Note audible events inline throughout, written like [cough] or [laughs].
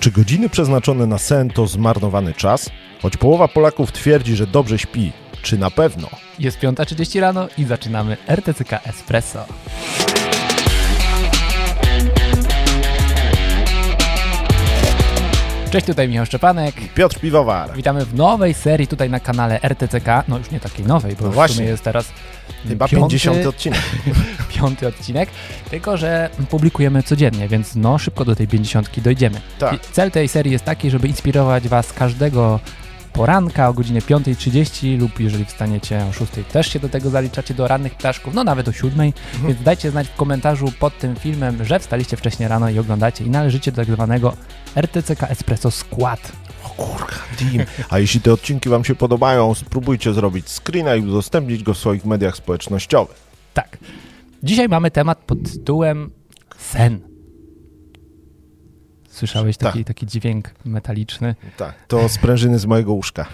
Czy godziny przeznaczone na sen to zmarnowany czas? Choć połowa Polaków twierdzi, że dobrze śpi. Czy na pewno? Jest 5.30 rano i zaczynamy RTCK Espresso. Cześć, tutaj Michał Szczepanek. Piotr Piwowar. Witamy w nowej serii tutaj na kanale RTCK. No już nie takiej nowej, bo No w właśnie. sumie jest teraz Chyba piąty, 50 odcinek. [laughs] piąty odcinek, tylko że publikujemy codziennie, więc no szybko do tej 50 dojdziemy. Tak. Cel tej serii jest taki, żeby inspirować Was każdego poranka o godzinie 5.30 lub jeżeli wstaniecie o 6.00 też się do tego zaliczacie do rannych ptaszków, no nawet o 7.00, więc dajcie znać w komentarzu pod tym filmem, że wstaliście wcześniej rano i oglądacie i należycie do tak zwanego RTCK Espresso Skład. O kurka, team. A [laughs] jeśli te odcinki Wam się podobają, spróbujcie zrobić screena i udostępnić go w swoich mediach społecznościowych. Tak. Dzisiaj mamy temat pod tytułem sen. Słyszałeś Tak. taki, taki dźwięk metaliczny? Tak, to sprężyny z mojego łóżka.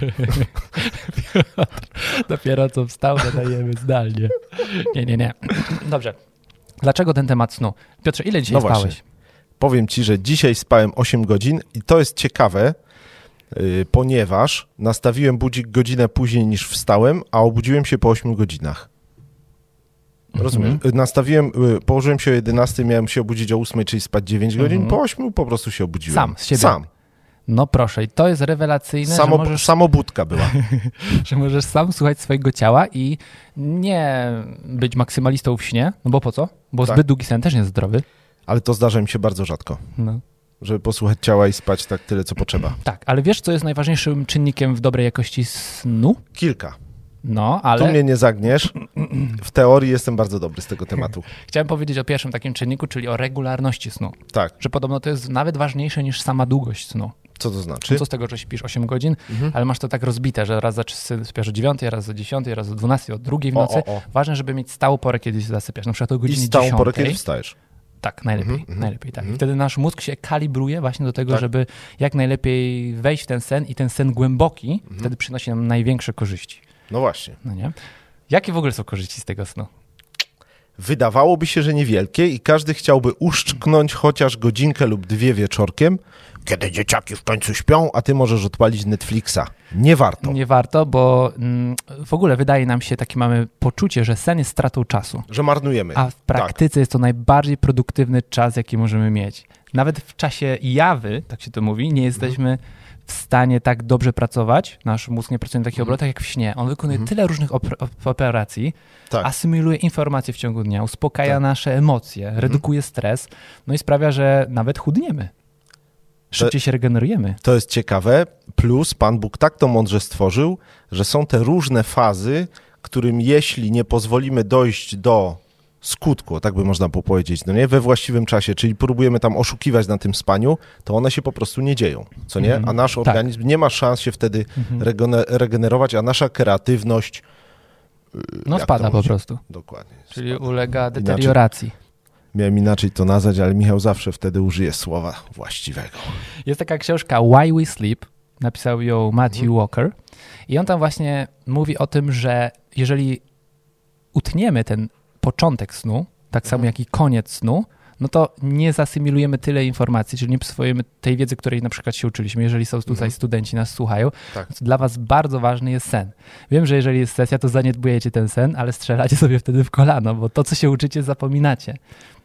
[laughs] Dopiero co wstał, nadajemy zdalnie. Nie, nie, nie. Dobrze. Dlaczego ten temat snu? Piotrze, ile dzisiaj No spałeś? właśnie. Powiem Ci, że dzisiaj spałem 8 godzin i to jest ciekawe, yy, ponieważ nastawiłem budzik godzinę później niż wstałem, a obudziłem się po 8 godzinach. Rozumiem. Mhm. Nastawiłem, y, położyłem się o 11, miałem się obudzić o 8, czyli spać 9 godzin. Mhm. Po 8 po prostu się obudziłem. Sam, z siebie. Sam. No proszę, i to jest rewelacyjne, Samo, że, możesz, Samobudka była. [laughs] że możesz sam słuchać swojego ciała i nie być maksymalistą w śnie, no bo po co? Bo Tak. zbyt długi sen też nie jest zdrowy. Ale to zdarza mi się bardzo rzadko, No. żeby posłuchać ciała i spać tak tyle, co potrzeba. [clears throat] Tak, ale wiesz, co jest najważniejszym czynnikiem w dobrej jakości snu? Kilka. No, Tu ale mnie nie zagniesz. W teorii jestem bardzo dobry z tego tematu. chciałem powiedzieć o pierwszym takim czynniku, czyli o regularności snu. Tak, Że podobno to jest nawet ważniejsze niż sama długość snu. co to znaczy? Co z tego, że śpisz 8 godzin, Mhm. ale masz to tak rozbite, że raz zasypiasz o 9, raz o 10, raz o 12, o 2 w O, nocy. o, o. Ważne, żeby mieć stałą porę, kiedy się zasypiasz. Na przykład o I godzinie stałą 10. porę, kiedy wstajesz. Tak, najlepiej, Mhm, mhm, najlepiej tak. I mhm. wtedy nasz mózg się kalibruje właśnie do tego, Tak. żeby jak najlepiej wejść w ten sen i ten sen głęboki Mhm. wtedy przynosi nam największe korzyści. No właśnie. No nie? Jakie w ogóle są korzyści z tego snu? Wydawałoby się, że niewielkie i każdy chciałby uszczknąć chociaż godzinkę lub dwie wieczorkiem, kiedy dzieciaki w końcu śpią, a ty możesz odpalić Netflixa. Nie warto, Nie warto, bo mm, w ogóle wydaje nam się, takie mamy poczucie, że sen jest stratą czasu. że marnujemy. A w praktyce jest to najbardziej produktywny czas, jaki możemy mieć. Nawet w czasie jawy, tak się to mówi, nie jesteśmy w stanie tak dobrze pracować. Nasz mózg nie pracuje na takich Mhm. obrotach jak w śnie. On wykonuje Mhm. tyle różnych op- op- operacji, Tak. asymiluje informacje w ciągu dnia, uspokaja Tak. nasze emocje, redukuje stres, no i sprawia, że nawet chudniemy. Szybciej się regenerujemy. To jest ciekawe. Plus Pan Bóg tak to mądrze stworzył, że są te różne fazy, którym jeśli nie pozwolimy dojść do skutku, tak by można było powiedzieć, no nie, we właściwym czasie, czyli próbujemy tam oszukiwać na tym spaniu, to one się po prostu nie dzieją, co nie? Mhm. A nasz Tak. organizm nie ma szans się wtedy Mhm. regene- regenerować, a nasza kreatywność yy, No spada po prostu. Dokładnie. Czyli spada. ulega Inaczej- deterioracji. Miałem inaczej to nazwać, ale Michał zawsze wtedy użyje słowa właściwego. Jest taka książka Why We Sleep, napisał ją Matthew Mhm. Walker i on tam właśnie mówi o tym, że jeżeli utniemy ten początek snu, tak samo Mhm. jak i koniec snu, no to nie zasymilujemy tyle informacji, czyli nie przyswojimy tej wiedzy, której na przykład się uczyliśmy. Jeżeli są tutaj Mhm. studenci, nas słuchają, Tak. dla was bardzo ważny jest sen. Wiem, że jeżeli jest sesja, to zaniedbujecie ten sen, ale strzelacie sobie wtedy w kolano, bo to, co się uczycie, zapominacie.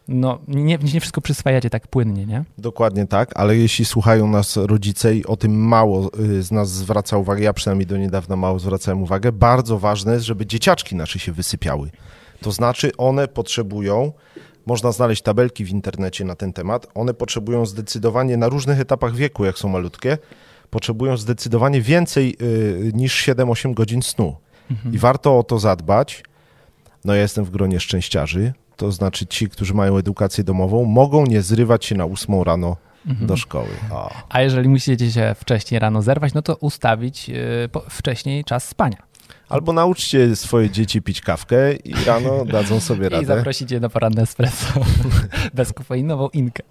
No, nie, nie wszystko przyswajacie tak płynnie, nie? Dokładnie tak, ale jeśli słuchają nas rodzice i o tym mało y, z nas zwraca uwagę, ja przynajmniej do niedawna mało zwracałem uwagę, bardzo ważne jest, żeby dzieciaczki nasze się wysypiały. To znaczy one potrzebują, można znaleźć tabelki w internecie na ten temat, one potrzebują zdecydowanie na różnych etapach wieku, jak są malutkie, potrzebują zdecydowanie więcej y, niż 7-8 godzin snu. I warto o to zadbać. No ja jestem w gronie szczęściarzy, to znaczy ci, którzy mają edukację domową, mogą nie zrywać się na 8 rano Mhm. do szkoły. O. A jeżeli musicie się wcześniej rano zerwać, no to ustawić yy, po, wcześniej czas spania. Albo nauczcie swoje dzieci pić kawkę i rano dadzą sobie [laughs] I radę. zaprosicie na poranne espresso [laughs] bezkofeinową inkę.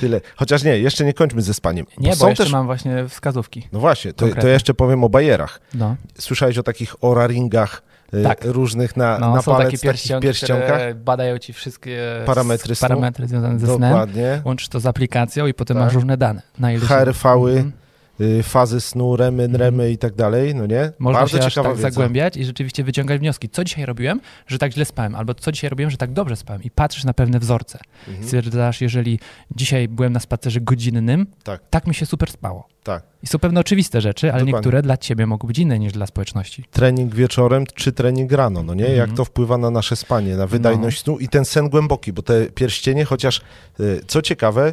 Tyle. Chociaż nie, jeszcze nie kończmy ze spaniem. Nie, bo, są jeszcze też... mam właśnie wskazówki. No właśnie, to, to jeszcze powiem o bajerach. No. Słyszałeś o takich oraringach y, Tak. różnych na, No, na są palec, takie pierścionki, pierścionkach. które badają ci wszystkie Parametry snu. parametry związane ze snem. Dokładnie. Łączysz to z aplikacją i potem Tak. masz różne dane. Na HRV-y, Mhm. Y, fazy snu, remy, remy i tak dalej, no nie? Można Bardzo się aż tak wiedza. zagłębiać i rzeczywiście wyciągać wnioski. Co dzisiaj robiłem, że tak źle spałem, albo co dzisiaj robiłem, że tak dobrze spałem i patrzysz na pewne wzorce. Mhm. Stwierdzasz, jeżeli dzisiaj byłem na spacerze godzinnym, Tak. tak mi się super spało. Tak. I są pewne oczywiste rzeczy, ale Dokładnie. niektóre dla ciebie mogą być inne niż dla społeczności. Trening wieczorem czy trening rano, no nie? Mhm. Jak to wpływa na nasze spanie, na wydajność snu i ten sen głęboki, bo te pierścienie, chociaż y, co ciekawe,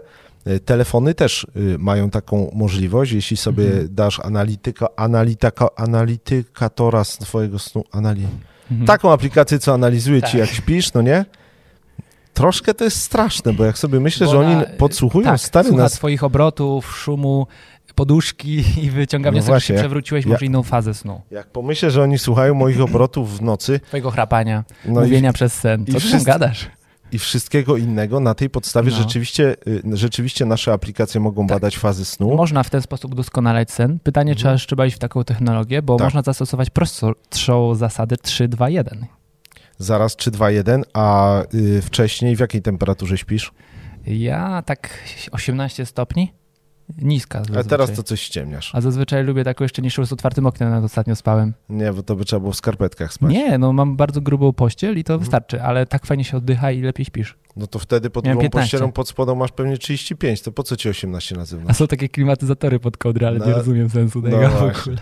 telefony też y, mają taką możliwość, jeśli sobie Mhm. dasz analityka, analityka, analitykatora swojego snu, anali... Mhm. taką aplikację, co analizuje ci Tak. jak śpisz, no nie? Troszkę to jest straszne, bo jak sobie myślę, Bo że oni podsłuchują tak, stary nas... twoich obrotów, szumu, poduszki i wyciąga No wniosek, że właśnie, się przewróciłeś, może inną fazę snu. Jak pomyślę, że oni słuchają moich obrotów w nocy Twojego chrapania, no i, mówienia przez sen. i Co ty wszyscy- gadasz? I wszystkiego innego, na tej podstawie No. rzeczywiście, y, rzeczywiście nasze aplikacje mogą Tak. badać fazy snu. Można w ten sposób doskonalać sen. Pytanie, Mhm. czy trzeba iść w taką technologię, bo Tak. można zastosować prostszą zasadę 3-2-1. Zaraz 3-2-1, a y, wcześniej w jakiej temperaturze śpisz? Ja tak 18 stopni, niska A zazwyczaj. teraz to coś ściemniasz. A zazwyczaj lubię taką jeszcze niższą z otwartym oknem, nawet ostatnio spałem. Nie, bo to by trzeba było w skarpetkach spać. Nie, no mam bardzo grubą pościel i to Mhm. wystarczy, ale tak fajnie się oddycha i lepiej śpisz. No to wtedy pod grubą 15. pościelą pod spodą masz pewnie 35, to po co ci 18 na A są takie klimatyzatory pod kołdrę, ale nie No, rozumiem sensu no tego w właśnie. ogóle.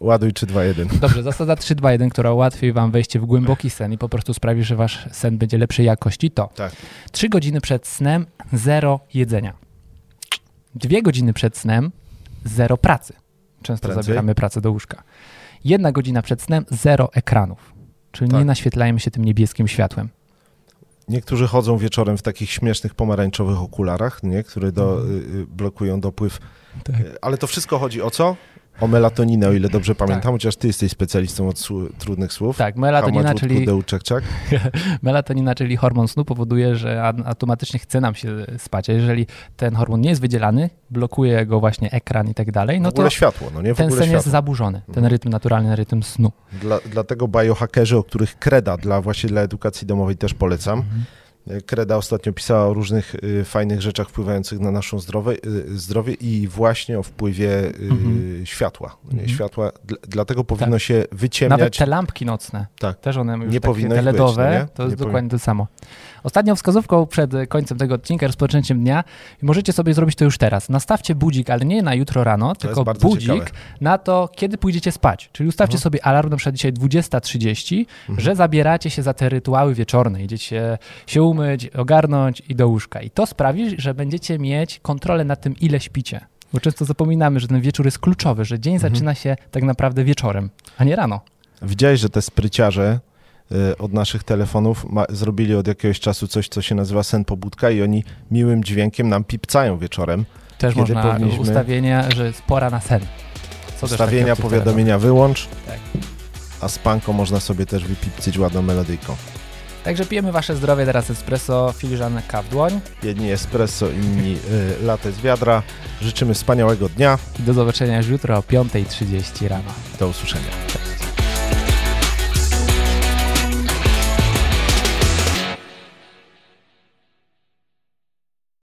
Ładuj 3-2-1. Dobrze, zasada 3-2-1, która ułatwi wam wejście w głęboki sen i po prostu sprawi, że wasz sen będzie lepszej jakości, to Tak. 3 godziny przed snem zero jedzenia. Dwie godziny przed snem zero pracy. Często Prędzej? zabieramy pracę do łóżka. Jedna godzina przed snem zero ekranów. Czyli Tak. nie naświetlajmy się tym niebieskim światłem. Niektórzy chodzą wieczorem w takich śmiesznych pomarańczowych okularach, nie? które do, Mhm. y, y, blokują dopływ. Tak. Ale to wszystko chodzi o co? O melatoninę, o ile dobrze pamiętam, chociaż ty jesteś specjalistą od słu- trudnych słów. Tak, melatonina, czyli kudeł, czek, czek. [laughs] Melatonina, czyli hormon snu, powoduje, że automatycznie chce nam się spać. A jeżeli ten hormon nie jest wydzielany, blokuje go właśnie ekran i tak dalej, no to światło, no nie? W ten sen jest światło. zaburzony, ten Mhm. rytm naturalny, rytm snu. Dla, dlatego biohackerzy, o których Kreda dla właśnie dla edukacji domowej też polecam. Mhm. Kreda ostatnio pisała o różnych y, fajnych rzeczach wpływających na naszą zdrowie, y, zdrowie i właśnie o wpływie y, Mhm. światła. Nie, Mhm. Światła, dl- dlatego powinno się wyciemniać. Nawet te lampki nocne, Tak. też one już Nie takie powinno ich być, LEDowe, no nie? to Nie jest powi- dokładnie to samo. Ostatnią wskazówką przed końcem tego odcinka, rozpoczęciem dnia, możecie sobie zrobić to już teraz. Nastawcie budzik, ale nie na jutro rano, jest tylko budzik ciekawe. na to, kiedy pójdziecie spać. Czyli ustawcie Mhm. sobie alarm na przykład dzisiaj 20.30, Mhm. że zabieracie się za te rytuały wieczorne. Idziecie się umyć, ogarnąć i do łóżka. I to sprawi, że będziecie mieć kontrolę nad tym, ile śpicie. Bo często zapominamy, że ten wieczór jest kluczowy, że dzień Mhm. zaczyna się tak naprawdę wieczorem, a nie rano. Widziałeś, że te spryciarze y, od naszych telefonów ma, zrobili od jakiegoś czasu coś, co się nazywa sen pobudka i oni miłym dźwiękiem nam pipcają wieczorem. Też można powinniśmy- ustawienia, że jest pora na sen. Co też Ustawienia, powiadomienia wyłącz, Tak. a spanko można sobie też wypipcyć ładną melodyjką. Także pijemy wasze zdrowie, teraz espresso, filiżanka w dłoń. Jedni espresso, inni y, latę z wiadra. Życzymy wspaniałego dnia. I do zobaczenia już jutro o 5.30 rano. Do usłyszenia.